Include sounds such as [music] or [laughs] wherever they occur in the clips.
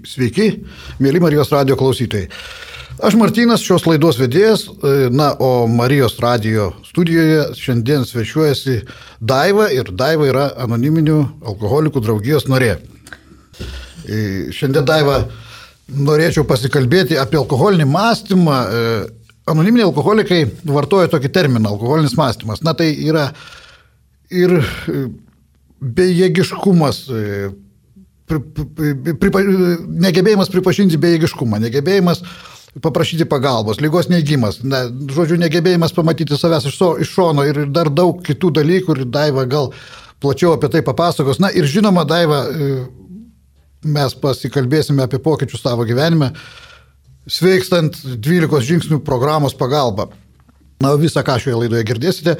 Sveiki, mėly Marijos radio klausytojai. Aš Martynas, šios laidos vedėjas, na, o Marijos radio studijoje šiandien svečiuojasi Daiva ir Daiva yra anoniminių alkoholikų draugijos norė. E, šiandien Daiva norėčiau pasikalbėti apie alkoholinį mąstymą. E, anoniminiai alkoholikai vartoja tokį terminą - alkoholinis mąstymas. Na tai yra ir e, bejėgiškumas, pripa, negebėjimas pripažinti bejėgiškumą, negebėjimas paprašyti pagalbos, lygos neigimas, ne, žodžiu, negebėjimas pamatyti savęs iš, so, iš šono ir dar daug kitų dalykų ir Daiva gal plačiau apie tai papasakos. Na ir žinoma, Daiva, mes pasikalbėsime apie pokyčius savo gyvenime, sveikstant 12 žingsnių programos pagalba. Na, visą, ką šioje laidoje girdėsite,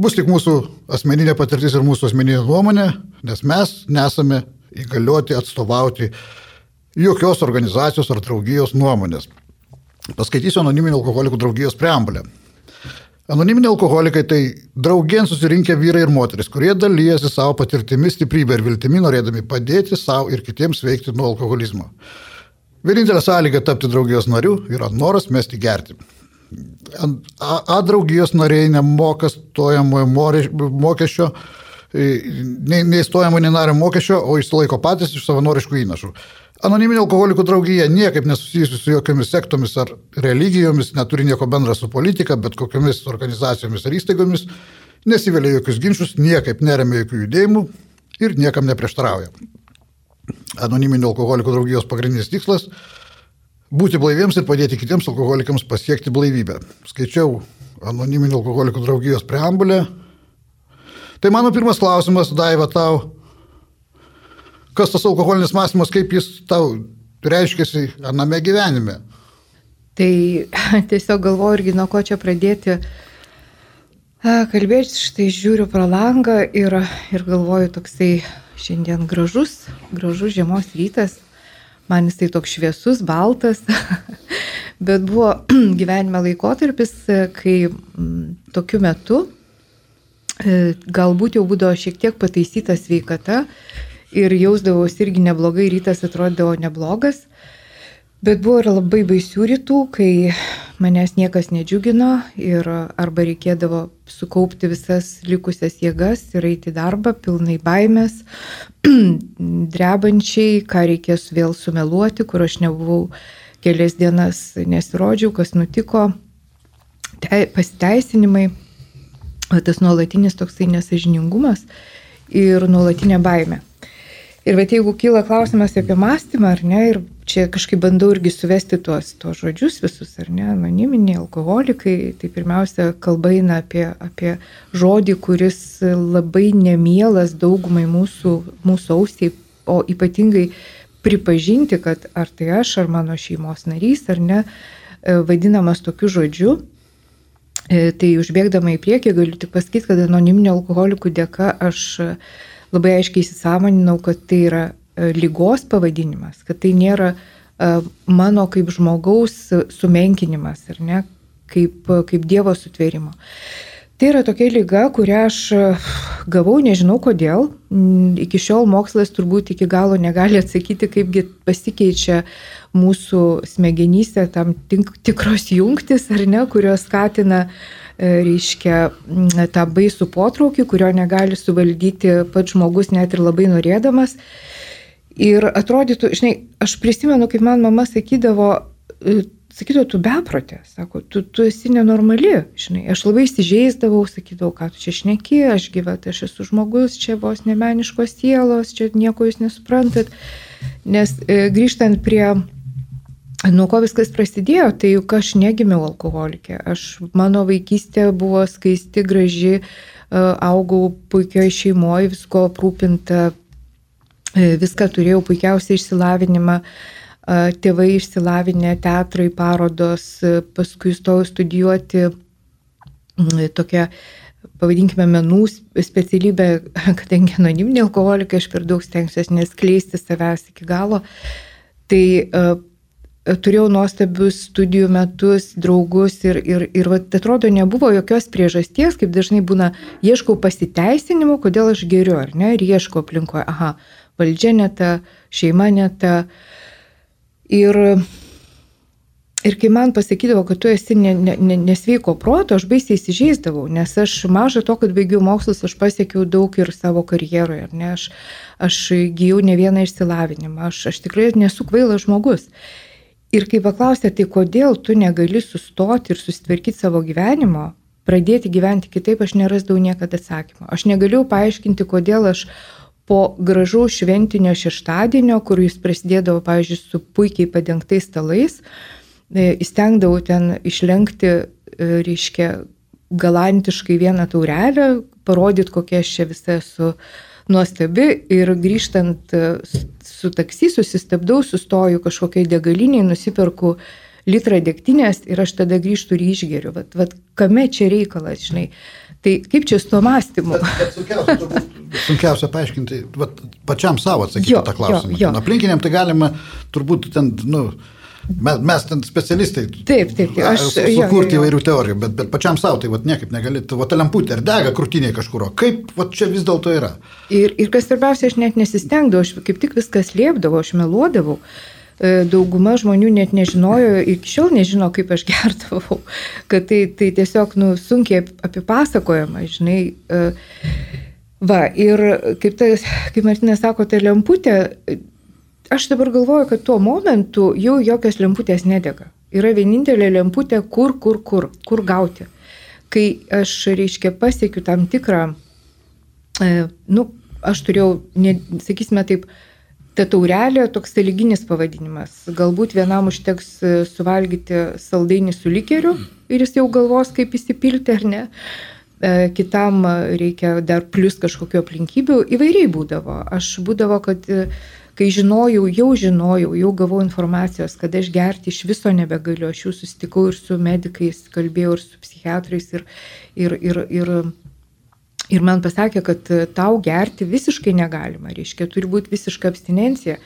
bus tik mūsų asmeninė patirtis ir mūsų asmeninė nuomonė, nes mes nesame įgalioti atstovauti jokios organizacijos ar draugijos nuomonės. Paskaitysiu anoniminių alkoholikų draugijos preambulę. Anoniminiai alkoholikai tai draugien susirinkę vyrai ir moteris, kurie dalyjasi savo patirtimi, stiprybę ir viltimi, norėdami padėti savo ir kitiems veikti nuo alkoholizmo. Vienintelė sąlyga tapti draugijos nariu yra noras mesti gerti. A, A draugijos nariai nemoka stojamojo mokesčio E, nei nario mokesčio, o išsilaiko patys iš savanoriškų įnašų. Anoniminė alkoholikų draugija niekaip nesusijusi su jokiamis sektomis ar religijomis, neturi nieko bendra su politika, bet kokiamis organizacijomis ar įstaigomis, nesivelia jokius ginčius, niekaip neremia jokių judėjimų ir niekam neprieštarauja. Anoniminio alkoholikų draugijos pagrindinis tikslas - būti blaiviems ir padėti kitiems alkoholikams pasiekti blaivybę. Skaičiau anoniminio alkoholikų draugijos preambulę Tai mano pirmas klausimas, Daiva, tau, kas tas alkoholinis mąstymas, kaip jis tau reiškiasi aname gyvenime? Tai [laughs] tiesiog galvoju irgi nuo ko čia pradėti. Kalbėti, štai žiūriu pro langą ir, ir galvoju toksai šiandien gražus, gražus žiemos rytas, man jisai toks šviesus, baltas, [laughs] bet buvo [clears throat] gyvenime laikotarpis, kai tokiu metu galbūt jau būdavo šiek tiek pataisyta sveikata ir jausdavausi irgi neblogai, rytas atrodydavo neblogas. Bet buvo ir labai baisių rytų, kai manęs niekas nedžiugino ir arba reikėdavo sukaupti visas likusias jėgas ir eiti darbą pilnai baimės, [clears throat] drebančiai, ką reikės vėl sumeluoti, kur aš nebuvau kelias dienas nesirodžiau, kas nutiko, te, pasiteisinimai tas nuolatinis toksai nesažiningumas ir nuolatinė baime. Ir bet jeigu kyla klausimas apie mąstymą, ar ne, ir čia kažkaip bandau irgi suvesti tuos, tuos žodžius visus, ar ne, anoniminiai alkoholikai, tai pirmiausia, kalba eina apie, apie žodį, kuris labai nemielas daugumai mūsų, mūsų ausiai, o ypatingai pripažinti, kad ar tai aš, ar mano šeimos narys, ar ne, vadinamas tokiu žodžiu, E, tai užbėgdama į priekį galiu tik pasakyti, kad anoniminio alkoholikų dėka aš e, labai aiškiai įsisamoninau, kad tai yra e, lygos pavadinimas, kad tai nėra mano kaip žmogaus sumenkinimas, ar ne, kaip, kaip Dievo sutvėrimo. Tai yra tokia lyga, kurią aš gavau, nežinau kodėl. Iki šiol mokslas turbūt iki galo negali [laughs] atsakyti, kaipgi pasikeičia mūsų smegenyse tam tikros jungtis, ar ne, kurios skatina, e, reiškia, tą baisų potraukį, kurio negali suvaldyti pats žmogus net ir labai norėdamas. Ir atrodytų, žinai, aš prisimenu, kaip man mama sakydavo, e, sakydavo, tu beprotė, sako, tu, tu esi nenormali, žinai, aš labai įsižeisdavau, sakydavau, ką tu čia šneki, aš gyvat, aš esu žmogus, čia vos nemeniškos sielos, čia nieko jūs nesuprantat, nes e, grįžtant prie Nuo ko viskas prasidėjo, tai juk aš negimiau alkoholikė. Aš, mano vaikystė buvo skaisti, graži, e, augau puikioje šeimoje, visko aprūpinta, e, viską turėjau puikiausiai išsilavinimą, e, tėvai išsilavinę, teatrai, parodos, paskui stojau studijuoti tokią, pavadinkime, menų specialybę, [laughs] kadangi anoniminė alkoholikė, aš per daug stengsiuosi neskleisti savęs iki galo. Tai turėjau nuostabius studijų metus, draugus ir, ir, ir vat, atrodo nebuvo jokios priežasties, kaip dažnai būna, ieškau pasiteisinimų, kodėl aš geriu, ar ne, ir ieškau aplinkoje, aha, valdžia ne ta, šeima ne ta, Ir Ir kai man pasakydavo, kad tu esi ne, ne, ne, nesveiko proto, aš baisiai įsižeisdavau, nes aš maža to, kad baigiau mokslus, aš pasiekiau daug ir savo karjeroje, ne, aš, aš gyjau ne vieną išsilavinimą, aš, aš tikrai nesu kvailas žmogus. Ir kai paklausė, tai kodėl tu negali sustoti ir susitvarkyti savo gyvenimo, pradėti gyventi kitaip, aš nerasdavau niekada atsakymo. Aš negalėjau paaiškinti, kodėl aš po gražaus šventinio šeštadienio, kur jis prasidėdavo, pavyzdžiui, su puikiai padengtais stalais, E, įstengdavau ten išlenkti, e, reiškia, galantiškai vieną taurelę, parodyti, kokia aš čia visa esu nuostabi ir grįžtant e, su taksi susistabdau, sustoju kažkokiai degaliniai, nusiperku litrą degtinės ir aš tada grįžtu ir išgeriu. Vat, vat kame čia reikalas, žinai. Tai kaip čia su tuo mąstymu? Sunkiausia, sunkiausia paaiškinti, vat, pačiam savo atsakyti jo, tą klausimą. Jo, jo. Aplinkiniam tai galima turbūt ten, nu, Mes, mes ten specialistai. Taip, taip. Aš sukurti įvairių teorijų, bet, bet pačiam savo tai vat, niekaip negali. Va, ta lemputė ir dega krūtinėje kažkur. Kaip va, čia vis dėlto yra? Ir, ir kas svarbiausia, aš net nesistengdavau, aš kaip tik viskas liepdavau, aš meluodavau. E, dauguma žmonių net nežinojo, iki šiol nežino, kaip aš gerdavau, kad tai, tai tiesiog nu, sunkiai apipasakojama, žinai. E, va, ir kaip, tai, kaip Martinas sako, ta lemputė aš dabar galvoju, kad tuo momentu jau jokios lemputės nedega. Yra vienintelė lemputė, kur, kur, kur, kur gauti. Kai aš, reiškia, pasiekiu tam tikrą, e, nu, aš turėjau, ne, sakysime taip, ta taurelė toks saliginis pavadinimas. Galbūt vienam užteks e, suvalgyti saldainį su likeriu ir jis jau galvos, kaip įsipilti ar ne. E, kitam reikia dar plus kažkokiu aplinkybių. Įvairiai būdavo. Aš būdavo, kad kai žinojau, jau žinojau, jau gavau informacijos, kad aš gerti iš viso nebegaliu, aš jau susitikau ir su medikais, kalbėjau ir su psichiatrais ir, ir, ir, ir, ir man pasakė, kad tau gerti visiškai negalima, reiškia, turi būti visiška abstinencija.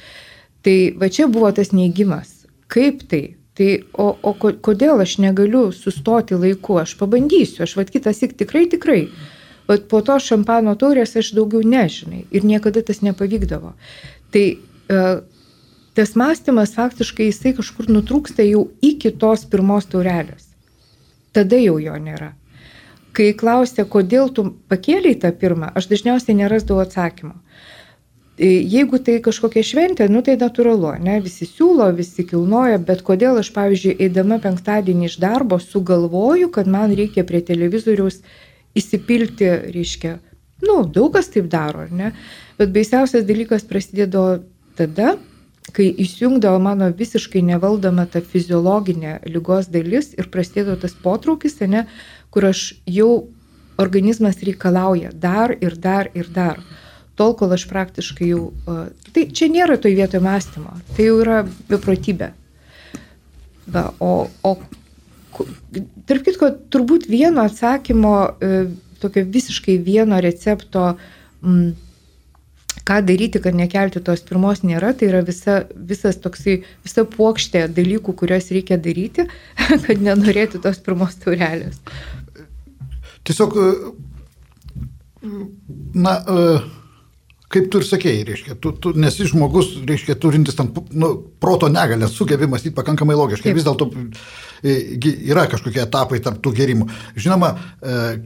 Tai va čia buvo tas neigimas. Kaip tai? Tai o, o kodėl aš negaliu sustoti laiku, aš pabandysiu, aš vad kitas tik tikrai, tikrai. Bet po to šampano taurės aš daugiau nežinai ir niekada tas nepavykdavo. Tai e, tas mąstymas faktiškai jisai kažkur nutrūksta jau iki tos pirmos taurelės. Tada jau jo nėra. Kai klausė, kodėl tu pakėliai tą pirmą, aš dažniausiai nerasdavau atsakymo. E, jeigu tai kažkokia šventė, nu tai natūralu, ne, visi siūlo, visi kilnoja, bet kodėl aš, pavyzdžiui, eidama penktadienį iš darbo sugalvoju, kad man reikia prie televizoriaus įsipilti, reiškia, nu, daug kas taip daro, ar ne? Bet baisiausias dalykas prasidėjo tada, kai įsijungdavo mano visiškai nevaldoma ta fiziologinė lygos dalis ir prasidėjo tas potraukis, ne, kur aš jau organizmas reikalauja dar ir dar ir dar. Tol, kol aš praktiškai jau... Tai čia nėra toj vietoje mąstymo, tai jau yra beprotybė. Va, o, o tarp kitko, turbūt vieno atsakymo, e, tokio visiškai vieno recepto, m, ką daryti, kad nekelti tos pirmos nėra, tai yra visa, visas toksai, visa plokštė dalykų, kuriuos reikia daryti, [laughs] kad nenorėti tos pirmos taurelės. Tiesiog, na, kaip tu ir sakėjai, reiškia, tu, tu nesi žmogus, reiškia, turintis tam nu, proto negalę, sugebi mąstyti pakankamai logiškai. Taip. Vis dėlto yra kažkokie etapai tarp tų gerimų. Žinoma,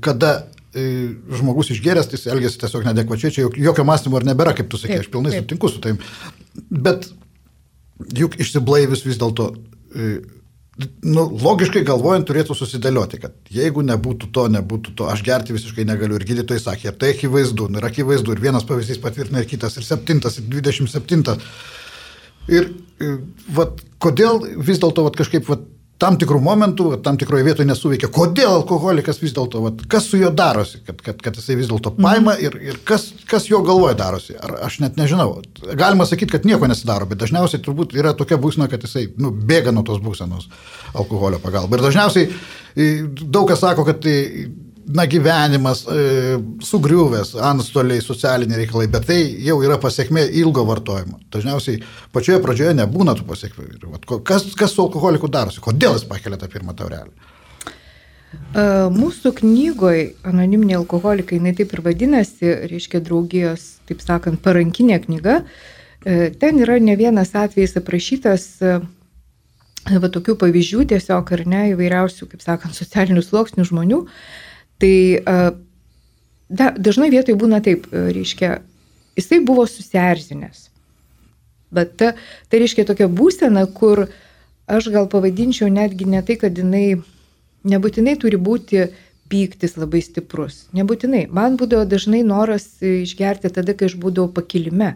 kada žmogus išgeręs, tai jis elgesi tiesiog nedekvačiai, čia jokio mąstymo ir nebėra, kaip tu sakei, aš pilnai taip. sutinku su taim. Bet juk išsiblaivis vis dėlto, nu, logiškai galvojant, turėtų susidėlioti, kad jeigu nebūtų to, nebūtų to, aš gerti visiškai negaliu. Ir gydytojai sakė, ir tai akivaizdu, nu, ir akivaizdu, ir vienas pavyzdys patvirtina, ir kitas, ir septintas, ir dvidešimt septintas. Ir, ir vat, kodėl vis dėlto kažkaip vat, tam tikrų momentų, tam tikroje vietoje nesuveikia. Kodėl alkoholikas vis dėlto, kas su juo darosi, kad, kad, kad jisai vis dėlto paima mhm. ir, ir kas, kas jo galvoje darosi. Ar aš net nežinau. Galima sakyti, kad nieko nesidaro, bet dažniausiai turbūt yra tokia būsena, kad jisai nu, bėga nuo tos būsenos alkoholio pagalba. Ir dažniausiai daug kas sako, kad tai na, gyvenimas e, sugriuvęs, antstoliai, socialiniai reikalai, bet tai jau yra pasiekmė ilgo vartojimo. Dažniausiai pačioje pradžioje nebūna tų pasiekmių. Kas, kas su alkoholiku darosi? Kodėl jis pakelia tą pirmą taurelį? E, mūsų knygoje Anoniminiai alkoholikai, jinai taip ir vadinasi, reiškia draugijos, taip sakant, parankinė knyga, E, ten yra ne vienas atvejis aprašytas, e, va tokių pavyzdžių tiesiog ar ne įvairiausių, kaip sakant, socialinių sluoksnių žmonių. Tai da, dažnai vietoj būna taip, reiškia, jisai buvo susierzinęs. Bet ta, tai reiškia tokia būsena, kur aš gal pavadinčiau netgi ne tai, kad jinai nebūtinai turi būti pyktis labai stiprus. Nebūtinai. Man būdavo dažnai noras išgerti tada, kai aš būdavau pakilime.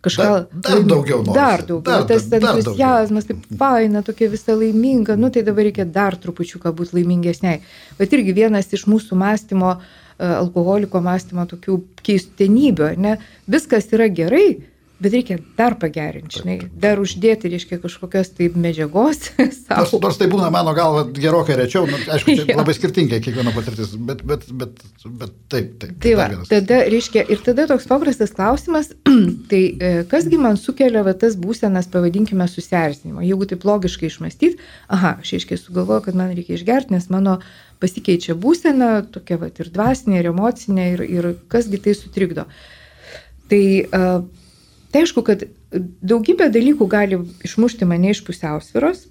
Kažką. Dar, dar daugiau noras. Dar daugiau. Dar, tas entuziazmas, taip faina, tokia visa laiminga. Nu tai dabar reikia dar trupučiuką būti laimingesniai. Bet irgi vienas iš mūsų mąstymo, e, alkoholiko mąstymo tokių keistenybių, ne? Viskas yra gerai, Bet reikia dar pagerinti, žinai, dar uždėti, reiškia, kažkokios tai medžiagos. [laughs] nors, nors tai būna mano galva gerokai rečiau, nu, aišku, tai [laughs] labai skirtingai kiekviena patirtis, bet, bet, bet, bet taip, taip. Tai va, tada, reiškia, ir tada toks paprastas klausimas, [clears throat] tai e, kasgi man sukelia va, tas būsenas, pavadinkime, susierzinimo. Jeigu taip logiškai išmastyti, aha, aš aiškiai sugalvoju, kad man reikia išgerti, nes mano pasikeičia būsena, tokia va, ir dvasinė, ir emocinė, ir, ir kasgi tai sutrikdo. Tai uh, Tai aišku, kad daugybė dalykų gali išmušti mane iš pusiausviros.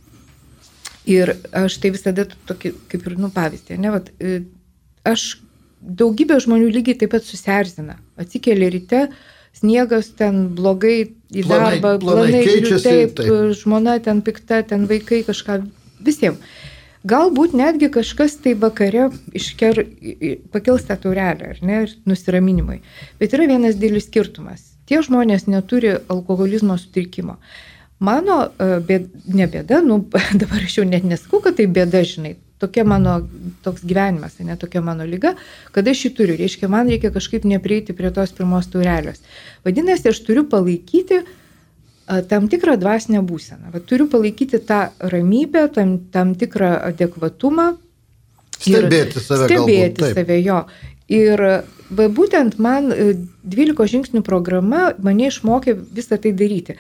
Ir aš tai visada tokį, kaip ir, nu, pavyzdį, ne, vat, e, aš daugybė žmonių lygiai taip pat susierzina. Atsikeli ryte, sniegas ten blogai į planai, darbą, planai, planai keičiasi, taip, taip, žmona ten pikta, ten vaikai kažką, visiems. Galbūt netgi kažkas tai vakare išker, pakils tą taurelę, ar ne, nusiraminimui. Bet yra vienas didelis skirtumas tie žmonės neturi alkoholizmo sutrikimo. Mano e, bėd, ne bėda, nu, [laughs] dabar aš jau net nesakau, kad tai bėda, žinai, tokia mano, toks gyvenimas, ne tokia mano lyga, kad aš jį turiu, reiškia, man reikia kažkaip neprieiti prie tos pirmos taurelės. Vadinasi, aš turiu palaikyti a, tam tikrą dvasinę būseną, Va, turiu palaikyti tą ramybę, tam, tam tikrą adekvatumą. Stebėti save. Stebėti galbūt, save, jo. Ir va, būtent man 12 e, žingsnių programa mane išmokė visą tai daryti.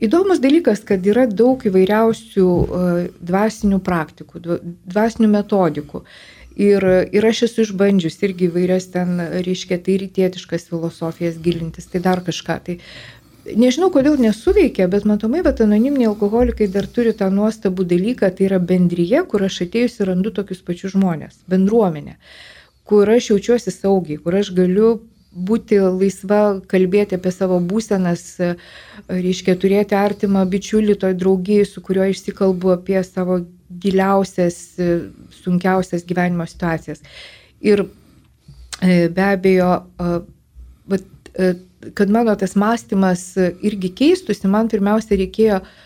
Įdomus dalykas, kad yra daug įvairiausių e, dvasinių praktikų, dvasinių metodikų. Ir, ir aš esu išbandžius irgi įvairias ten, reiškia, tai rytietiškas filosofijas gilintis, tai dar kažką. Tai nežinau, kodėl nesuveikia, bet matomai, bet anoniminiai alkoholikai dar turi tą nuostabų dalyką, tai yra bendryje, kur aš atėjusi randu tokius pačius žmonės, bendruomenė. Uh, kur aš jaučiuosi saugiai, kur aš galiu būti laisva, kalbėti apie savo būsenas, reiškia turėti artimą bičiulį toj draugijai, su kuriuo išsikalbu apie savo giliausias, sunkiausias gyvenimo situacijas. Ir e, be abejo, e, kad mano tas mąstymas irgi keistusi, man pirmiausia reikėjo E,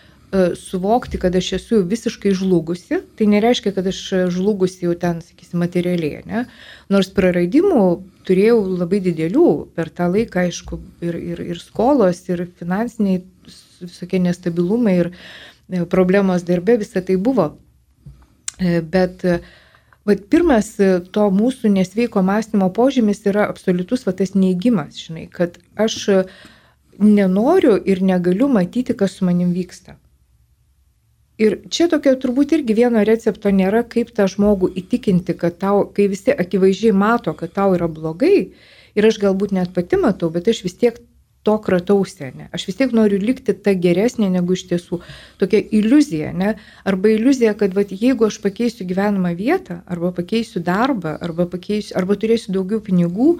suvokti, kad aš esu visiškai žlugusi, tai nereiškia, kad aš žlugusi jau ten, sakysim, materialiai, ne? Nors praradimų turėjau labai didelių per tą laiką, aišku, ir, ir, ir skolos, ir finansiniai visokie nestabilumai, ir e, problemos darbe, visa tai buvo. E, bet vat, pirmas to mūsų nesveiko mąstymo požymis yra absoliutus va, tas neįgymas, žinai, kad aš nenoriu ir negaliu matyti, kas su manim vyksta. Ir čia tokio turbūt irgi vieno recepto nėra, kaip tą žmogų įtikinti, kad tau, kai visi akivaizdžiai mato, kad tau yra blogai, ir aš galbūt net pati matau, bet aš vis tiek to kratausi, ne? Aš vis tiek noriu likti ta geresnė negu iš tiesų. Tokia iliuzija, ne? Arba iliuzija, kad vat, jeigu aš pakeisiu gyvenamą vietą, arba pakeisiu darbą, arba, pakeisiu, arba turėsiu daugiau pinigų,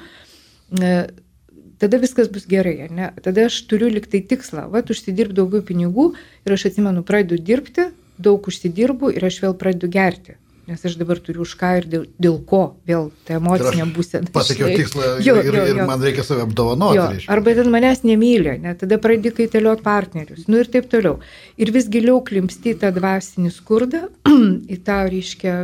tada viskas bus gerai, ne? Tada aš turiu liktai tikslą, va, užsidirbti daugiau pinigų ir aš atsimenu, pradedu dirbti, daug užsidirbu ir aš vėl pradedu gerti nes aš dabar turiu už ką ir dėl, dėl ko vėl ta emocinė būsena. [laughs] Pasiekiau tikslą jo, ir, jo, jo. ir man reikia save apdovanoti. Jo, arba ten manęs nemylė, ne, tada pradedi kaitelioti partnerius, nu ir taip toliau. Ir vis giliau klimsti tą dvasinį skurdą, [clears throat] į tą reiškia,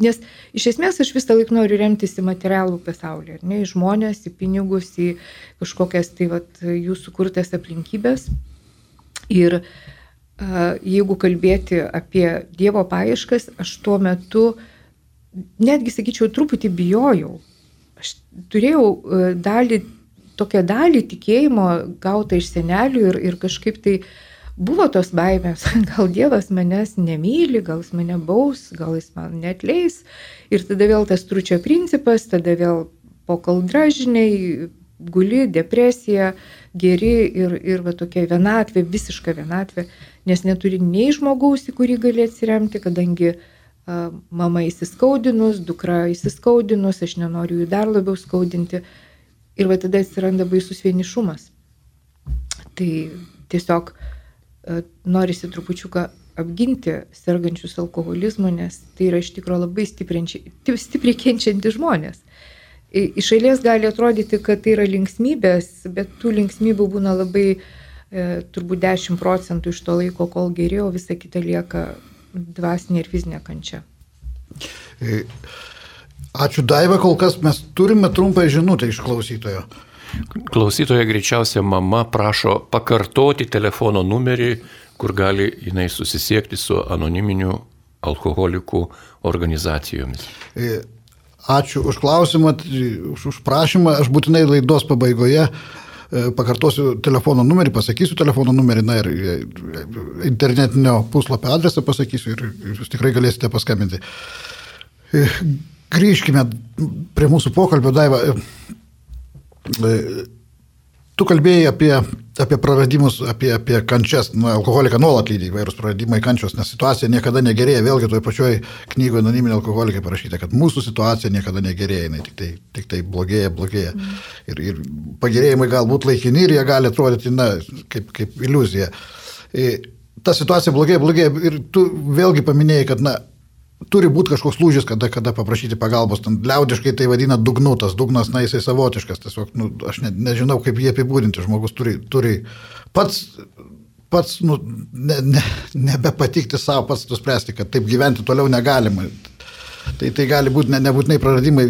nes iš esmės aš visą laiką noriu remtis į materialų pasaulį, ne, į žmonės, į pinigus, į kažkokias tai vat, jų sukurtas aplinkybės. Ir uh, jeigu kalbėti apie Dievo paieškas, aš tuo metu netgi, sakyčiau, truputį bijojau. Aš turėjau e, dalį, tokią dalį tikėjimo gautą iš senelių ir, ir kažkaip tai buvo tos baimės, [laughs] gal Dievas manęs nemyli, gal jis mane baus, gal jis man netleis. Ir tada vėl tas tručio principas, tada vėl po kaldra, žinai, guli, depresija, geri ir, ir va tokia vienatvė, visiška vienatvė, nes neturi nei žmogaus, į kurį gali atsiremti, kadangi mama įsiskaudinus, dukra įsiskaudinus, aš nenoriu jų dar labiau skaudinti. Ir va tada atsiranda baisus vienišumas. Tai tiesiog norisi trupučiuką apginti sergančius alkoholizmu, nes tai yra iš tikrųjų labai stipriai kenčianti žmonės. Iš eilės gali atrodyti, kad tai yra linksmybės, bet tų linksmybių būna labai e, turbūt 10 procentų iš to laiko, kol geriau, visa kita lieka dvasinė ir fizinė kančia. E, ačiū Daiva, kol kas mes turime trumpą žinutę iš klausytojo. Klausytoja greičiausiai mama prašo pakartoti telefono numerį kur gali jinai susisiekti su anoniminiu alkoholikų organizacijomis. E, ačiū už klausimą, už, prašymą. Aš būtinai laidos pabaigoje e, pakartosiu telefono numerį, pasakysiu telefono numerį, na ir e, internetinio puslapio adresą pasakysiu ir jūs tikrai galėsite paskambinti. Grįžkime prie mūsų pokalbio, Daiva. Tu kalbėjai apie, apie praradimus, apie, apie kančias, nu, alkoholiką nuolat lydi įvairūs praradimai, kančios, nes situacija niekada negerėja, vėlgi toje pačioje knygoje anoniminė alkoholikai parašyta, kad mūsų situacija niekada negerėja, jinai tik tai, tik tai blogėja, blogėja. Mm. Ir, ir pagerėjimai galbūt laikini ir jie gali atrodyti, na, kaip, kaip iliuzija. Ta situacija blogėja, blogėja ir tu vėlgi paminėjai, kad, na, turi būti kažkoks lūžis, kada, kada paprašyti pagalbos. Ten liaudiškai tai vadina dugnu, tas dugnas, na, jisai savotiškas. Tiesiog, nu, aš ne, nežinau, kaip jį apibūdinti. Žmogus turi, turi pats, pats nu, ne, ne, nebepatikti savo, pats nuspręsti, kad taip gyventi toliau negalima. Tai, tai gali būti ne, nebūtinai praradimai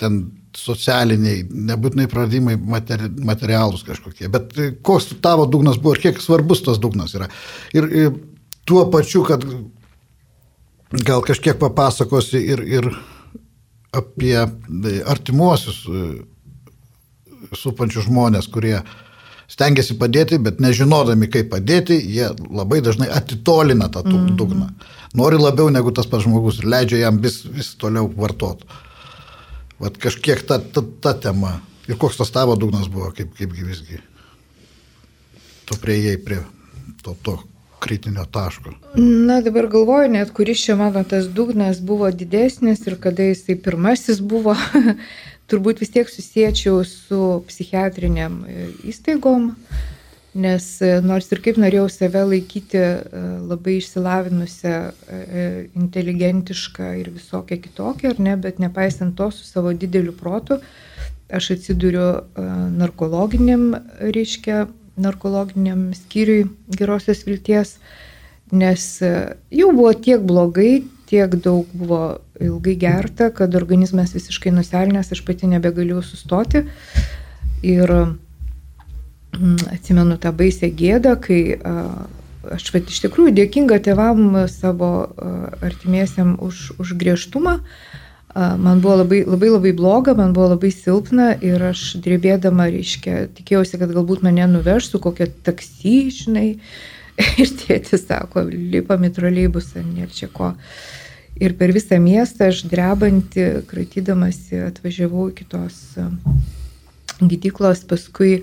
ten socialiniai, nebūtinai praradimai materi, materialūs kažkokie. Bet koks tavo dugnas buvo ir kiek svarbus tas dugnas yra. Ir, ir tuo pačiu, kad gal kažkiek papasakosi ir, ir apie artimuosius e, supančius žmonės, kurie stengiasi padėti, bet nežinodami, kaip padėti, jie labai dažnai atitolina tą mhm. dugną. Mm -hmm. Nori labiau negu tas pats žmogus ir leidžia jam vis, vis toliau vartoti. Vat kažkiek ta, ta, ta tema. Ir koks tas tavo dugnas buvo, kaip, kaipgi visgi. Tu prieėjai prie to, to kritinio taško? Na dabar galvoju, net kuris čia mano tas dugnas buvo didesnis ir kada jisai pirmasis buvo, [laughs] turbūt vis tiek susiečiau su psichiatriniam e, įstaigom, nes e, nors ir kaip norėjau save laikyti e, labai išsilavinusią, inteligentišką ir visokią kitokią, ar ne, bet nepaisant to su savo dideliu protu, aš atsiduriu narkologiniam, reiškia, narkologiniam skyriui gerosios vilties, nes e, jau buvo tiek blogai, tiek daug buvo ilgai gerta, kad organizmas visiškai nuselnės, aš pati nebegalėjau sustoti. Ir mm, atsimenu tą baisę gėdą, kai aš vat, iš tikrųjų dėkinga tėvam savo artimiesiam už, už griežtumą, man buvo labai, labai labai bloga, man buvo labai silpna ir aš drebėdama, reiškia, tikėjausi, kad galbūt mane nuveš su kokia taksi, žinai. [laughs] Ir tėtis sako, lipam į troleibusą, nėra čia ko. Ir per visą miestą aš drebanti, kratydamasi, atvažiavau iki tos gydyklos, paskui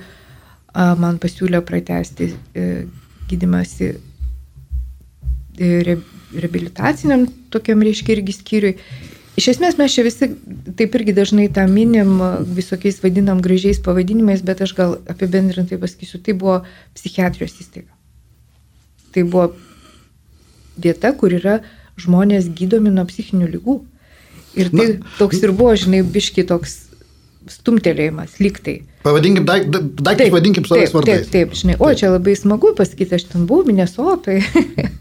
man pasiūlė pratesti e, gydimasi e, reabilitaciniam tokiam, reiškia, irgi skyriui. Iš esmės mes čia visi taip irgi dažnai tą minim, visokiais vadinam gražiais pavadinimais, bet aš gal apibendrintai pasakysiu, tai buvo psichiatrijos įstaiga. Tai buvo vieta, kur yra žmonės gydomi nuo psichinių lygų. Ir tai Na, toks ir buvo, žinai, biški toks stumtelėjimas, liktai. Pavadinkim, daiktus vadinkim savais vardais. Taip, taip, žinai, o čia labai smagu pasakyti, aš ten buvau Minnesotai,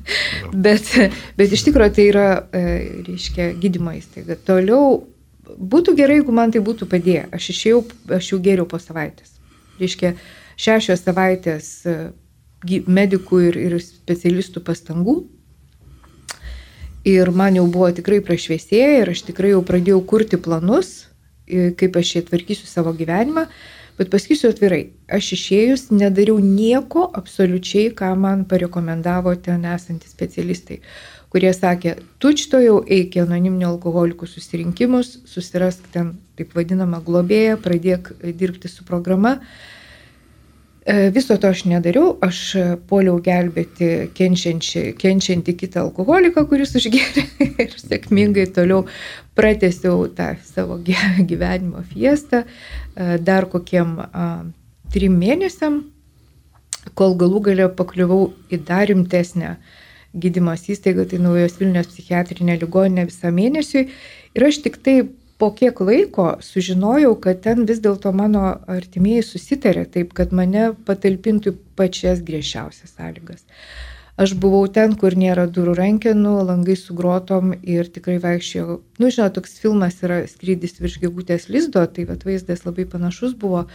[laughs] bet, bet iš tikrųjų tai yra, e, reiškia, gydymo įstaiga. Toliau būtų gerai, jeigu man tai būtų padėję. Aš išėjau, aš jau geriau po savaitės. Reiškia, šešios savaitės e, medikų ir, ir specialistų pastangų. Ir man jau buvo tikrai prašviesėję ir aš tikrai jau pradėjau kurti planus, kaip aš čia tvarkysiu savo gyvenimą. Bet pasakysiu atvirai, aš išėjus nedariau nieko absoliučiai, ką man parekomendavo ten esantys specialistai, kurie sakė, tu čito jau eik į anoniminio alkoholikų susirinkimus, susirask ten taip vadinamą globėją, pradėk dirbti su programa. E, viso to aš nedariau, aš poliau gelbėti kenčiantį kitą alkoholiką, kuris užgėrė [laughs] ir sėkmingai toliau pratesiau tą savo gyvenimo fiestą e, dar kokiem trim mėnesiam, kol galų galę pakliuvau į dar rimtesnę gydymas įstaigą, tai naujos Vilnius psichiatrinė ligoninė visą mėnesį. Ir aš tik tai po kiek laiko sužinojau, kad ten vis dėlto mano artimieji susitarė taip, kad mane patalpintų pačias griežčiausias sąlygas. Aš buvau ten, kur nėra durų rankenų, langai su grotom ir tikrai vaikščiojau. Nu, žinot, toks filmas yra skrydis virš gegutės lizdo, tai vat, vaizdas labai panašus buvo.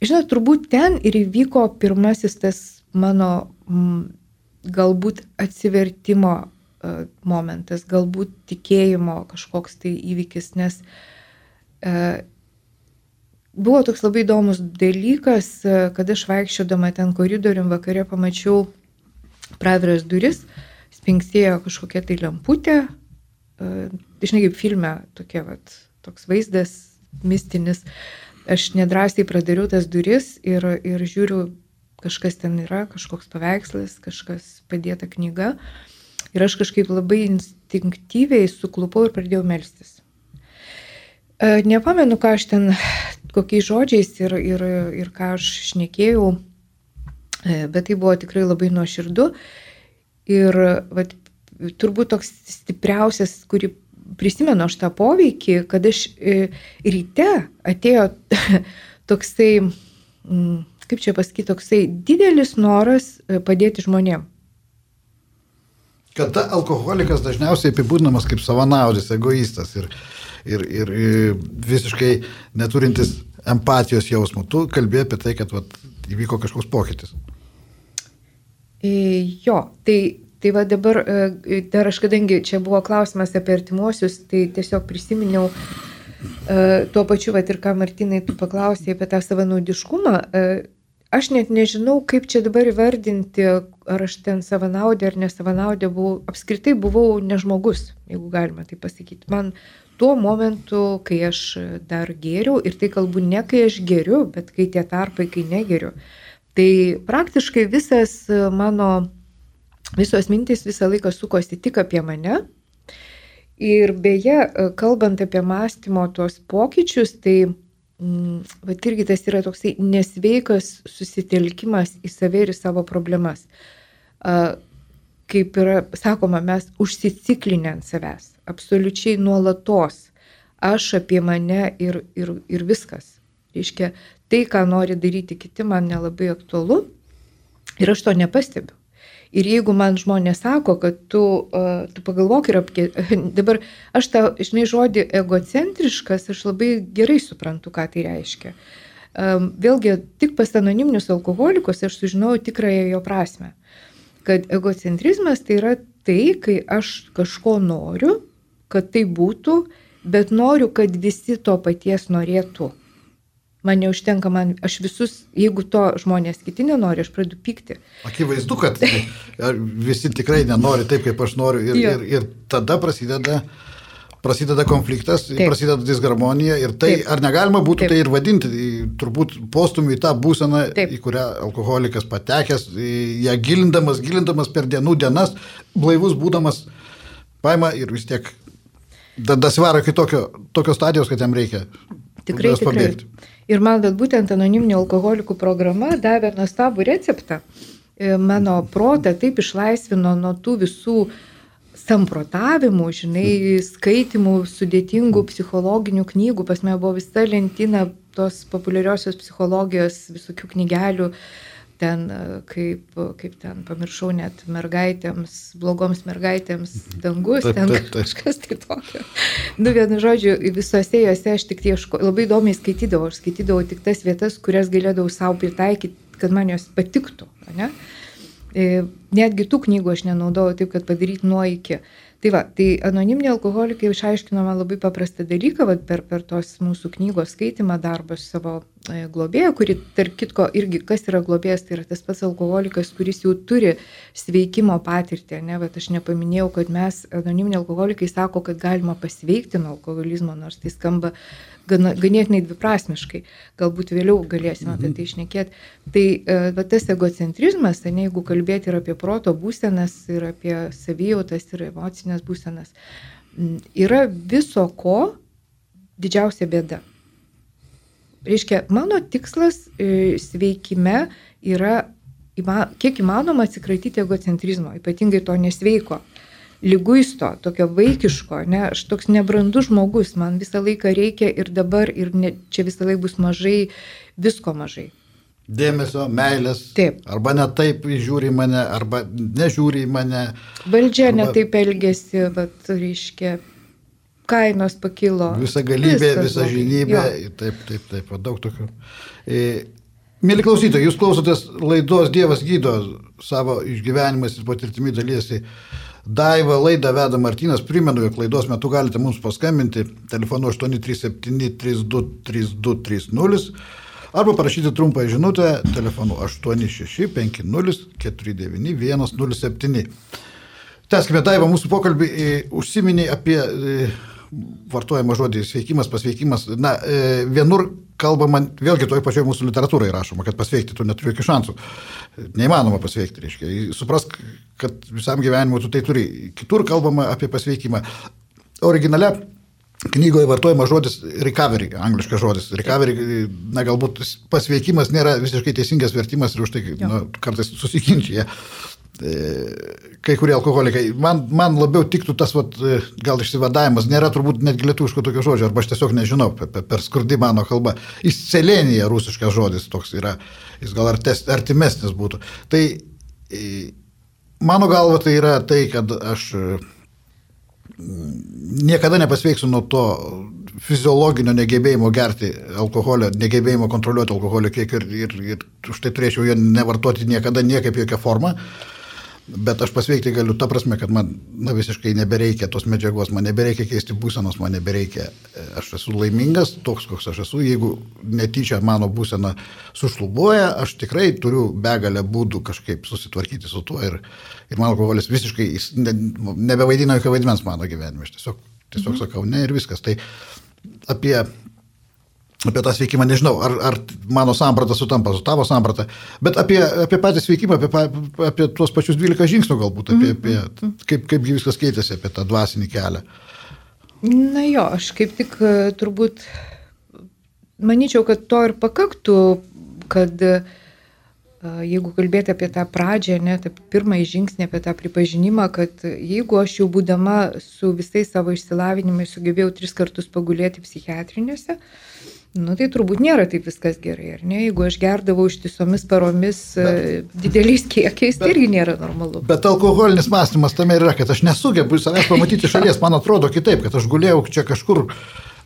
Žinot, turbūt ten ir įvyko pirmasis tas mano m, galbūt atsivertimo momentas, galbūt tikėjimo kažkoks tai įvykis, nes e, buvo toks labai įdomus dalykas, e, kad aš vaikščiodama ten koridorium vakare pamačiau praviras duris, spinksėjo kažkokia tai lemputė, e, žinai kaip filme, tokia, vat, toks vaizdas mistinis. Aš nedrasiai pradariau tas duris ir, ir žiūriu, kažkas ten yra, kažkoks paveikslas, kažkas padėta knyga. Uh, Ir aš kažkaip labai instinktyviai suklupau ir pradėjau melstis. E, nepamenu, ką aš ten, kokiais žodžiais ir, ir, ir ką aš šnekėjau, e, bet tai buvo tikrai labai nuoširdu. Ir vat, turbūt toks stipriausias, kurį prisimenu aš tą poveikį, kad aš e, ryte atėjo [laughs] toksai, kaip čia pasakyti, toksai didelis noras padėti žmonėms Kada alkoholikas dažniausiai apibūdinamas kaip savanaudis, egoistas ir, ir, ir visiškai neturintis empatijos jausmų. Tu kalbėjai apie tai, kad vat, įvyko kažkoks pokytis. E, jo, tai, tai va dabar, e, dar aš kadangi čia buvo klausimas apie artimuosius, tai tiesiog prisiminiau e, tuo pačiu, va ir ką Martinai tu paklausai apie tą savanaudiškumą aš net nežinau, kaip čia dabar įvardinti, ar aš ten savanaudė ar nesavanaudė buvau, apskritai buvau nežmogus, jeigu galima tai pasakyti. Man tuo momentu, kai aš dar geriau, ir tai kalbu ne kai aš geriu, bet kai tie tarpai, kai negeriu, tai praktiškai visas mano, visos mintis visą laiką sukosi tik apie mane. Ir beje, kalbant apie mąstymo tuos pokyčius, tai vat irgi tas yra toksai nesveikas susitelkimas į save ir į savo problemas. Kaip yra sakoma, mes užsiciklinę ant savęs, absoliučiai nuolatos. Aš apie mane ir, ir, ir viskas. Reiškia, tai, ką nori daryti kiti, man nelabai aktualu ir aš to nepastebiu. Ir jeigu man žmonės sako, kad tu, uh, tu pagalvok ir apie... [laughs] Dabar aš tą, žinai, žodį egocentriškas, aš labai gerai suprantu, ką tai reiškia. Um, vėlgi, tik pas anoniminius alkoholikus aš sužinojau tikrąją jo prasme. Kad egocentrizmas tai yra tai, kai aš kažko noriu, kad tai būtų, bet noriu, kad visi to paties norėtų. Man neužtenka, man, aš visus, jeigu to žmonės kiti nenori, aš pradedu pykti. Akivaizdu, kad [laughs] visi tikrai nenori taip, kaip aš noriu. Ir, ir, ir tada prasideda, prasideda konfliktas, taip. prasideda disharmonija. Ir tai, taip. ar negalima būtų taip. tai ir vadinti, turbūt postumį į tą būseną, taip. į kurią alkoholikas patekęs, ją gilindamas, gilindamas per dienų dienas, blaivus būdamas, paima ir vis tiek dasvaro iki tokio, tokios stadijos, kad jam reikia. Tikrai, tikrai. Pabėgti. Ir man bet būtent anoniminių alkoholikų programa davė nuostabų receptą. E, mano protą taip išlaisvino nuo tų visų samprotavimų, žinai, skaitimų, sudėtingų psichologinių knygų. Pas mane buvo visa lentyna tos populiariosios psichologijos visokių knygelių. Uh, ten kaip, kaip ten pamiršau net mergaitėms, blogoms mergaitėms dangus, taip, ten taip, [laughs] taip. kažkas tai tokio. Nu, vienu žodžiu, visose juose aš tik ieško, labai įdomiai skaitydavau, aš skaitydavau tik tas vietas, kurias galėdavau savo pritaikyti, kad man jos patiktų. Ne? E, netgi tų knygų aš nenaudojau taip, kad padaryti nuo iki. Tai va, tai anoniminiai alkoholikai išaiškino man labai paprastą dalyką, va, per, per tos mūsų knygos skaitimą, darbą su savo e, globėja, kuri, tarp kitko, irgi kas yra globėjas, tai yra tas pats alkoholikas, kuris jau turi sveikimo patirtį. Ne, bet aš nepaminėjau, kad mes, anoniminiai alkoholikai, sako, kad galima pasveikti nuo alkoholizmo, nors tai skamba gana, ganėtinai dviprasmiškai. Galbūt vėliau galėsime apie tai išnekėti. Tai va, tas egocentrizmas, ne, jeigu kalbėti ir apie proto būsenas, ir apie savijautas, ir emocinės būsenas, yra viso ko didžiausia bėda. Reiškia, mano tikslas e, sveikime yra kiek įmanoma atsikratyti egocentrizmo, ypatingai to nesveiko lyguisto, tokio vaikiško, ne, aš toks nebrandus žmogus, man visą laiką reikia ir dabar, ir ne, čia visą laiką bus mažai, visko mažai. Dėmesio, meilės. Taip. Arba ne taip žiūri mane, arba nežiūri mane. Valdžia arba... ne taip elgesi, bet reiškia, kainos pakilo. Visa galybė, visa žinybė. Taip, taip, taip, daug tokių. E, Mėly klausytojai, jūs klausotės laidos Dievas gydo savo išgyvenimais ir patirtimi dalysi. Daiva laidą veda Martinas, primenu, jog laidos metu galite mums paskambinti telefonu 837 323230 arba parašyti trumpą žinutę telefonu 865049107. Teskime, Daiva, mūsų pokalbį užsiminė apie vartojama žodį sveikimas, pasveikimas. Na, e, vienur kalbama, vėlgi toj pačioj mūsų literatūrai rašoma, kad pasveikti tu neturi jokių šansų. Neįmanoma pasveikti, reiškia. Suprask, kad visam gyvenimui tu tai turi. Kitur kalbama apie pasveikimą. Originale Knygoje vartojama žodis recovery, angliškas žodis. Recovery, na galbūt pasveikimas nėra visiškai teisingas vertimas ir už tai nu, kartais susikinčia. E, kai kurie alkoholikai. Man, man labiau tiktų tas, vat, e, gal išsivadavimas, nėra turbūt netgi lietuviško tokio žodžio, arba aš tiesiog nežinau, per, per skurdi mano kalba. Įscelenija rusiškas žodis toks yra, jis gal artes, artimesnis būtų. Tai e, mano galva tai yra tai, kad aš niekada nepasveiksiu nuo to fiziologinio negebėjimo gerti alkoholio, negebėjimo kontroliuoti alkoholio kiekį ir, ir, ir už tai turėčiau jo nevartoti niekada niekaip jokią formą. Uh, Bet aš pasveikti galiu ta prasme, kad man na, visiškai nebereikia tos medžiagos, man nebereikia keisti būsenos, man nebereikia. Aš esu laimingas, toks koks aš esu. Jeigu netyčia mano būsena sušlubuoja, aš tikrai turiu begalę būdų kažkaip susitvarkyti su tuo. Ir, ir mano alkoholis visiškai ne, nebevaidina jokio vaidmens mano gyvenime. Aš tiesiog, tiesiog mhm. sakau ne ir viskas. Tai apie apie tą sveikimą, nežinau, ar, ar mano samprata sutampa su tavo samprata, bet apie, apie patį sveikimą, apie, apie tuos pačius 12 žingsnių galbūt, apie, apie mhm. kaip, kaip viskas keitėsi, apie tą dvasinį kelią. Na jo, aš kaip tik e, turbūt manyčiau, kad to ir pakaktų, kad e, jeigu kalbėti apie tą pradžią, ne, tą pirmąjį žingsnį, apie tą pripažinimą, kad jeigu aš jau būdama su visais savo išsilavinimais sugebėjau tris kartus pagulėti psichiatrinėse, Nu tai turbūt nėra taip viskas gerai, ar ne? Jeigu aš gerdavau ištisomis paromis bet, e, dideliais kiekiais, tai irgi nėra normalu. Bet alkoholinis mąstymas tame yra, kad aš nesugebu savęs pamatyti [laughs] šalies, man atrodo kitaip, kad aš gulėjau čia kažkur,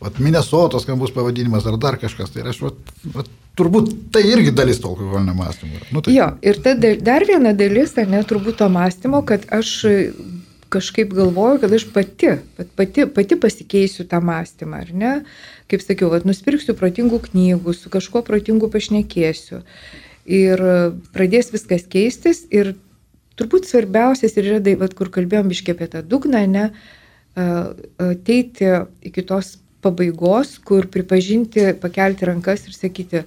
vat, Minnesotos, kam bus pavadinimas, ar dar kažkas. Tai aš, vat, vat, turbūt tai irgi dalis to alkoholinio mąstymo. Nu, tai... Jo, ir ta, dar viena dalis, ne, turbūt to mąstymo, kad aš kažkaip galvoju, kad aš pati, pati, pati pasikeisiu tą mąstymą, ar ne? Kaip sakiau, vat, nusipirksiu protingų knygų, su kažkuo protingu pašnekėsiu. Ir pradės viskas keistis. Ir turbūt svarbiausias ir yra, tai, vat, kur kalbėjom iškė apie tą dugną, ne, ateiti iki tos pabaigos, kur pripažinti, pakelti rankas ir sakyti,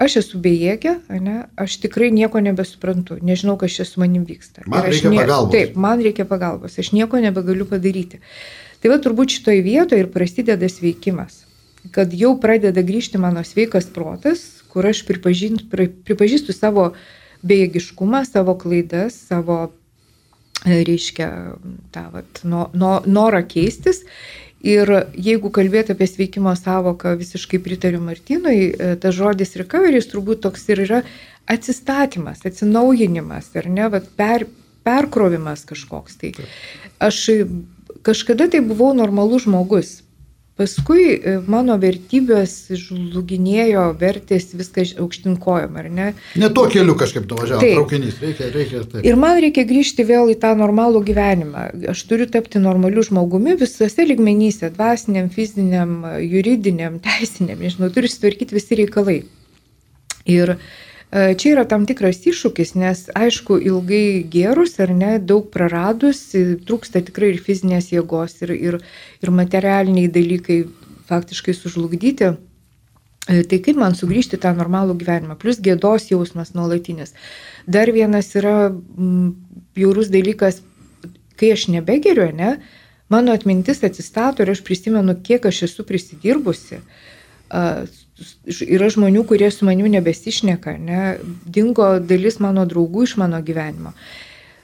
aš esu bejėgė, ne, aš tikrai nieko nebesuprantu, nežinau, kas čia su manim vyksta. Man reikia ne, pagalbos. Taip, man reikia pagalbos, aš nieko nebegaliu padaryti. Tai va turbūt šitoje vietoje ir prasideda sveikimas, kad jau pradeda grįžti mano sveikas protas, kur aš pripažįstu savo bejėgiškumą, savo klaidas, savo, e, reiškia, tą vat, no, no, norą keistis Ir jeigu kalbėti apie sveikimo savoką, visiškai pritariu Martinui, e, tas žodis recovery turbūt toks ir yra atsistatymas, atsinaujinimas, ar ne, vat, per, perkrovimas kažkoks. Tai aš kažkada tai buvau normalus žmogus, paskui e, mano vertybės žluginėjo, vertės viską aukštinkojom, ar ne? Ne tuo keliu kažkaip nuvažiavo traukinys, reikia, reikia. Taip. Ir man reikia grįžti vėl į tą normalų gyvenimą. Aš turiu tapti normaliu žmogumi visose ligmenyse - dvasiniam, fiziniam, juridiniam, teisiniam, nežinau, turi sutvarkyti visi reikalai. Ir uh, čia yra tam tikras iššūkis, nes aišku, ilgai gerus ar ne, daug praradus, trūksta tikrai ir fizinės jėgos, ir, ir, ir materialiniai dalykai faktiškai sužlugdyti. E, tai kaip man sugrįžti tą normalų gyvenimą, plus gėdos jausmas nuolatinis. Dar vienas yra bjaurus dalykas, kai aš nebegeriu, ne, mano atmintis atsistato ir aš prisimenu, kiek aš esu prisidirbusi yra žmonių, kurie su manimi nebesišneka, ne? dingo dalis mano draugų iš mano gyvenimo.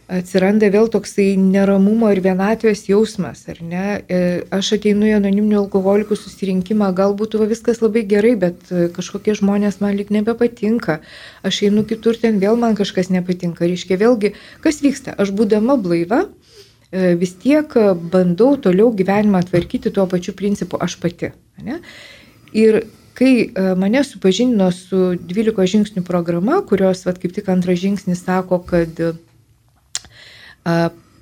Atsiranda vėl toksai neramumo ir vienatvės jausmas, ar ne? E, aš ateinu į anoniminių alkoholikų susirinkimą, galbūt viskas labai gerai, bet e, kažkokie žmonės man lik nebepatinka. Aš einu kitur, ten vėl man kažkas nepatinka. Reiškia, vėlgi, kas vyksta? Aš būdama blaiva, e, vis tiek bandau toliau gyvenimą tvarkyti tuo pačiu principu aš pati. Ne? Ir kai e, mane supažindino su 12 žingsnių programa, kurios, vat, kaip tik antras žingsnis sako, kad a, e,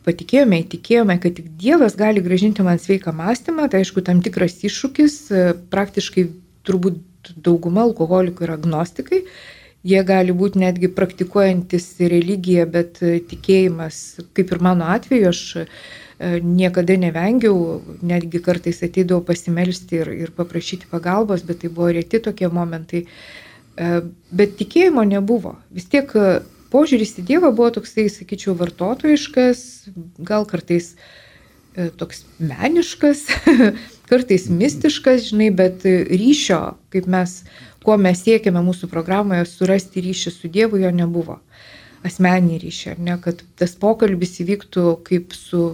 patikėjome, įtikėjome, kad tik Dievas gali gražinti man sveiką mąstymą, tai aišku, tam tikras iššūkis, e, praktiškai turbūt dauguma alkoholikų yra agnostikai, jie gali būti netgi praktikuojantis religiją, bet tikėjimas, kaip ir mano atveju, aš niekada nevengiau, netgi kartais ateidavau pasimelsti ir, ir paprašyti pagalbos, bet tai buvo reti tokie momentai. E, bet tikėjimo nebuvo. Vis tiek e, požiūris į Dievą buvo toksai, sakyčiau, vartotojiškas, gal kartais toks meniškas, [laughs] kartais mistiškas, žinai, bet ryšio, kaip mes, ko mes siekiame mūsų programoje, surasti ryšį su Dievu, jo nebuvo. Asmenį ryšį, ar ne, kad tas pokalbis įvyktų kaip su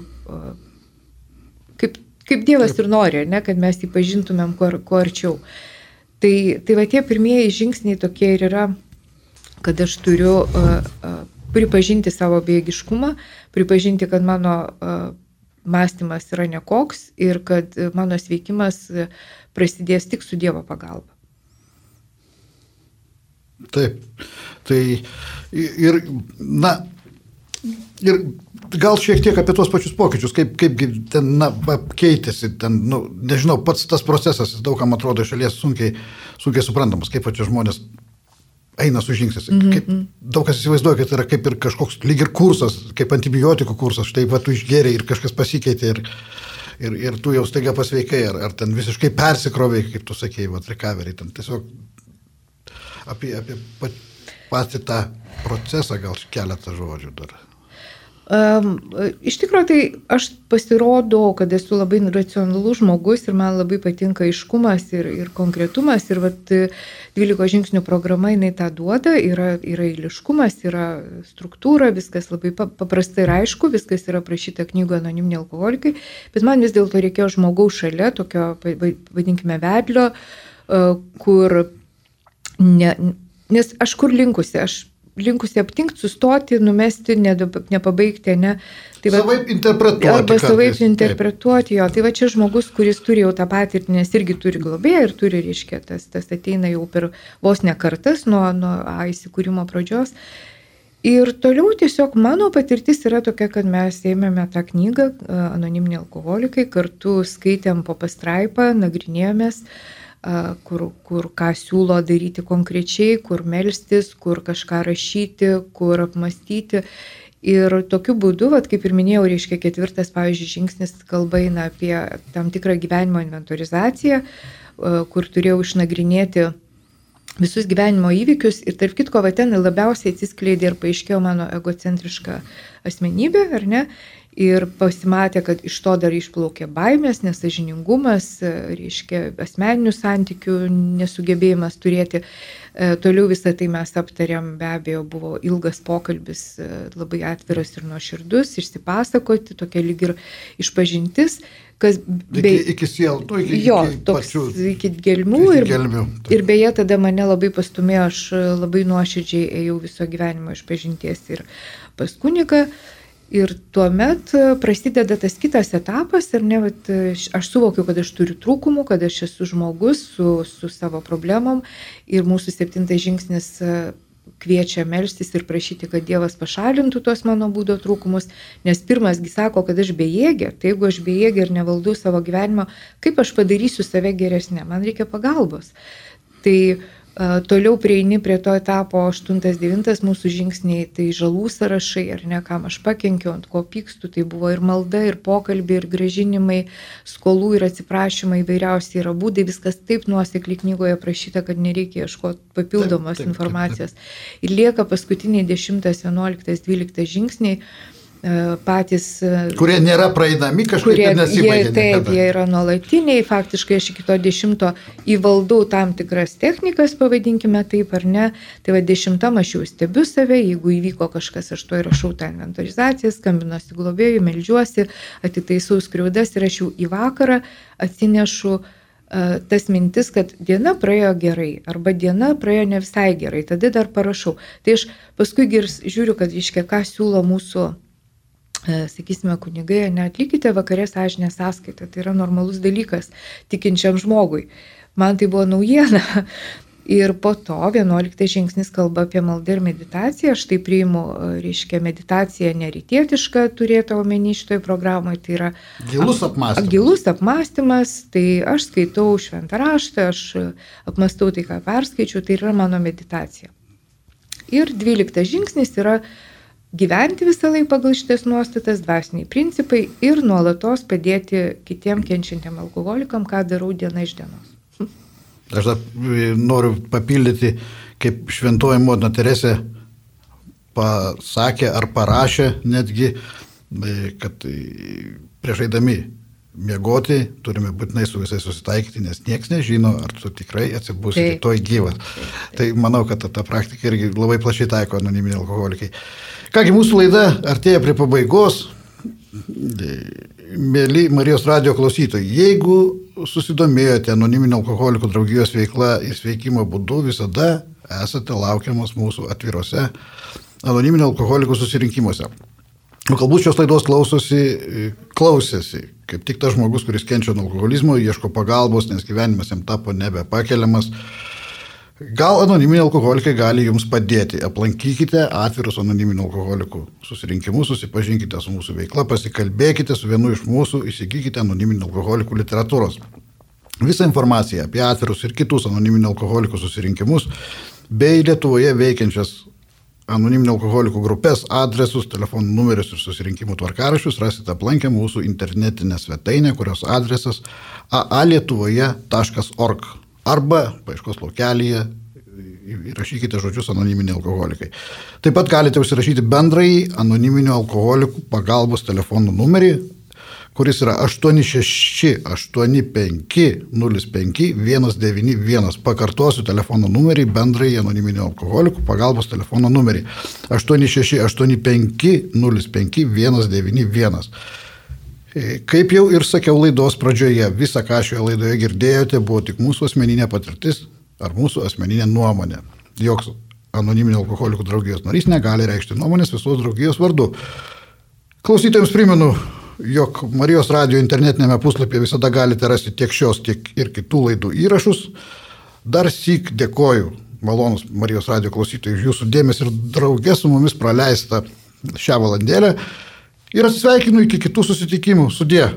kaip, kaip Dievas ir nori, ne, kad mes jį pažintumėm kuo, kuo arčiau. Tai, tai va tie pirmieji žingsniai tokie ir yra, kad aš turiu uh, uh, pripažinti savo bėgiškumą, pripažinti, kad mano uh, mąstymas yra nekoks ir kad mano sveikimas prasidės tik su Dievo pagalba. Taip. Tai ir, na, ir gal šiek tiek apie tuos pačius pokyčius, kaip, kaip ten na, keitėsi, ten, nu, nežinau, pats tas procesas daugam atrodo šalies sunkiai, sunkiai suprantamas, kaip čia žmonės eina su žingsnis. Mm -hmm. Kaip, daug kas įsivaizduoja, kad tai yra kaip ir kažkoks lyg ir kursas, kaip antibiotikų kursas, štai va tu išgeriai ir kažkas pasikeitė ir, ir, ir tu jau staiga pasveikai, ar, ar ten visiškai persikroviai, kaip tu sakėjai, va recovery, ten tiesiog apie, apie patį tą procesą gal keletą žodžių dar. Um, iš tikrųjų, tai aš pasirodau, kad esu labai racionalus žmogus ir man labai patinka aiškumas ir, ir konkretumas. Ir vat, 12 žingsnių programa jinai tą duoda, yra, yra eiliškumas, yra struktūra, viskas labai paprastai ir aišku, viskas yra prašyta knygoje anoniminiai alkoholikai, bet man vis dėlto reikėjo žmogaus šalia, tokio, vadinkime, vedlio, kur, ne, nes aš kur linkusi, aš linkusi aptinkti, sustoti, numesti, nepabaigti, ne. Tai va, savaip interpretuoti. Arba savaip kartais, interpretuoti jo. Tai va čia žmogus, kuris turi jau tą patirtį, nes irgi turi globėją ir turi, reiškia, tas, tas ateina jau per vos ne kartas nuo, nuo A įsikūrimo pradžios. Ir toliau tiesiog mano patirtis yra tokia, kad mes ėmėme tą knygą Anoniminiai alkoholikai, kartu skaitėm po pastraipą, nagrinėjomės. Uh, kur, kur ką siūlo daryti konkrečiai, kur melstis, kur kažką rašyti, kur apmastyti. Ir tokiu būdu, vat, kaip ir minėjau, reiškia ketvirtas, pavyzdžiui, žingsnis kalba eina apie tam tikrą gyvenimo inventorizaciją, kur turėjau išnagrinėti visus gyvenimo įvykius ir tarp kitko, va ten labiausiai atsiskleidė ir paaiškėjo mano egocentriška asmenybė, ar ne? Ir pasimatė, kad iš to dar išplaukė baimės, nesažiningumas, reiškia asmeninių santykių nesugebėjimas turėti. E, toliau visą tai mes aptarėm, be abejo, buvo ilgas pokalbis, e, labai atviras ir nuoširdus, išsipasakoti, tokia lyg ir išpažintis kas be, iki, iki sielų, iki, jo, iki, toks, pačių, iki gelmių. Iki ir, gelmių tai. ir beje, tada mane labai pastumėjo, aš labai nuoširdžiai ėjau viso gyvenimo iš pažinties ir pas kuniką. Ir tuomet e, prasideda tas kitas etapas ir ne, vat, e, aš suvokiu, kad aš turiu trūkumų, kad aš esu žmogus su, su savo problemom ir mūsų septintas žingsnis e, kviečia melstis ir prašyti, kad Dievas pašalintų tos mano būdo trūkumus, nes pirmasgi sako, kad aš bejėgė, tai jeigu aš bejėgė ir nevaldau savo gyvenimo, kaip aš padarysiu save geresnė, man reikia pagalbos. Tai uh, Toliau prieini prie to etapo 8-9 mūsų žingsniai, tai žalų sąrašai, ar ne, kam aš pakenkiau, ant ko pykstu, tai buvo ir malda, ir pokalbiai, ir gražinimai, skolų ir atsiprašymai, įvairiausiai yra būdai, viskas taip nuosekliai knygoje prašyta, kad nereikia ieškoti papildomos taip, taip, informacijos. Taip, taip. Ir lieka paskutiniai 10, 11, 12 žingsniai patys. E, kurie nėra praeidami kažkaip kurie, nesibaigia. Taip, niekada. jie yra nuolatiniai, faktiškai aš iki to dešimto įvaldau tam tikras technikas, pavadinkime taip ar ne. Tai va dešimtam aš jau stebiu save, jeigu įvyko kažkas, aš to įrašau tą inventorizaciją, skambinuosi globėjui, melžiuosi, atitaisau skriaudas ir aš jau į vakarą atsinešu uh, tas mintis, kad diena praėjo gerai arba diena praėjo ne visai gerai, tada dar parašau. Tai aš paskui girs, žiūriu, kad iškia, ką siūlo mūsų E, sakysime, kunigai, neatlikite vakarė sąžinę sąskaitą. Tai yra normalus dalykas tikinčiam žmogui. Man tai buvo naujiena. [laughs] Ir po to 11 žingsnis kalba apie maldą ir meditaciją. Aš tai priimu, e, reiškia, meditacija nerytietiška turėtų omeny šitoje programoje. Tai yra gilus apmąstymas. Gilus apmąstymas, tai aš skaitau šventą raštą, aš apmastau tai, ką perskaičiu, tai yra mano meditacija. Ir 12 žingsnis yra gyventi visą laiką pagal šitas nuostatas, dvasiniai principai ir nuolatos padėti kitiem kenčiantiem alkoholikam, ką darau diena iš dienos. Aš dar e, noriu papildyti, kaip šventoji motina Teresė pasakė ar parašė netgi, e, kad e, prieš eidami miegoti turime būtinai su visais susitaikyti, nes niekas nežino, ar tu tikrai atsibusi rytoj gyvas. Tai manau, kad ta, ta praktika irgi labai plačiai taiko anoniminiai alkoholikai. Kągi, mūsų laida artėja prie pabaigos. Mėly Marijos radio klausytojai, jeigu susidomėjote anoniminio alkoholikų draugijos veikla ir sveikimo būdu, visada esate laukiamas mūsų atvirose anoniminio alkoholikų susirinkimuose. Galbūt šios laidos klausosi, klausėsi, kaip tik tas žmogus, kuris kenčia nuo alkoholizmo, ieško pagalbos, nes gyvenimas jam tapo nebepakeliamas. Gal anoniminiai alkoholikai gali jums padėti. Aplankykite atvirus anoniminių alkoholikų susirinkimus, susipažinkite su mūsų veikla, pasikalbėkite su vienu iš mūsų, įsigykite anoniminių alkoholikų literatūros. Visą informaciją apie atvirus ir kitus anoniminių alkoholikų susirinkimus bei Lietuvoje veikiančias anoniminių alkoholikų grupės, adresus, telefonų numerius ir susirinkimų tvarkarašius rasite aplankę mūsų internetinę svetainę, kurios adresas aalietuvoje.org arba paieškos laukelėje įrašykite žodžius anoniminiai alkoholikai. Taip pat galite užsirašyti bendrai anoniminių alkoholikų pagalbos telefonų numerį, kuris yra 868505191. Pakartosiu telefono numerį, bendrai anoniminių alkoholikų pagalbos telefono numerį 868505191. Kaip jau ir sakiau laidos pradžioje, visa, ką šioje laidoje girdėjote, buvo tik mūsų asmeninė patirtis ar mūsų asmeninė nuomonė. Joks anoniminio alkoholikų draugijos narys negali reikšti nuomonės visos draugijos vardu. Klausytojams primenu, jog Marijos radio internetinėme puslapyje visada galite rasti tiek šios, tiek ir kitų laidų įrašus. Dar sik dėkoju, malonus Marijos radio klausytojai, už jūsų dėmesį ir draugę su mumis praleistą šią valandėlę. Ir atsisveikinu iki kitų susitikimų. Sudė.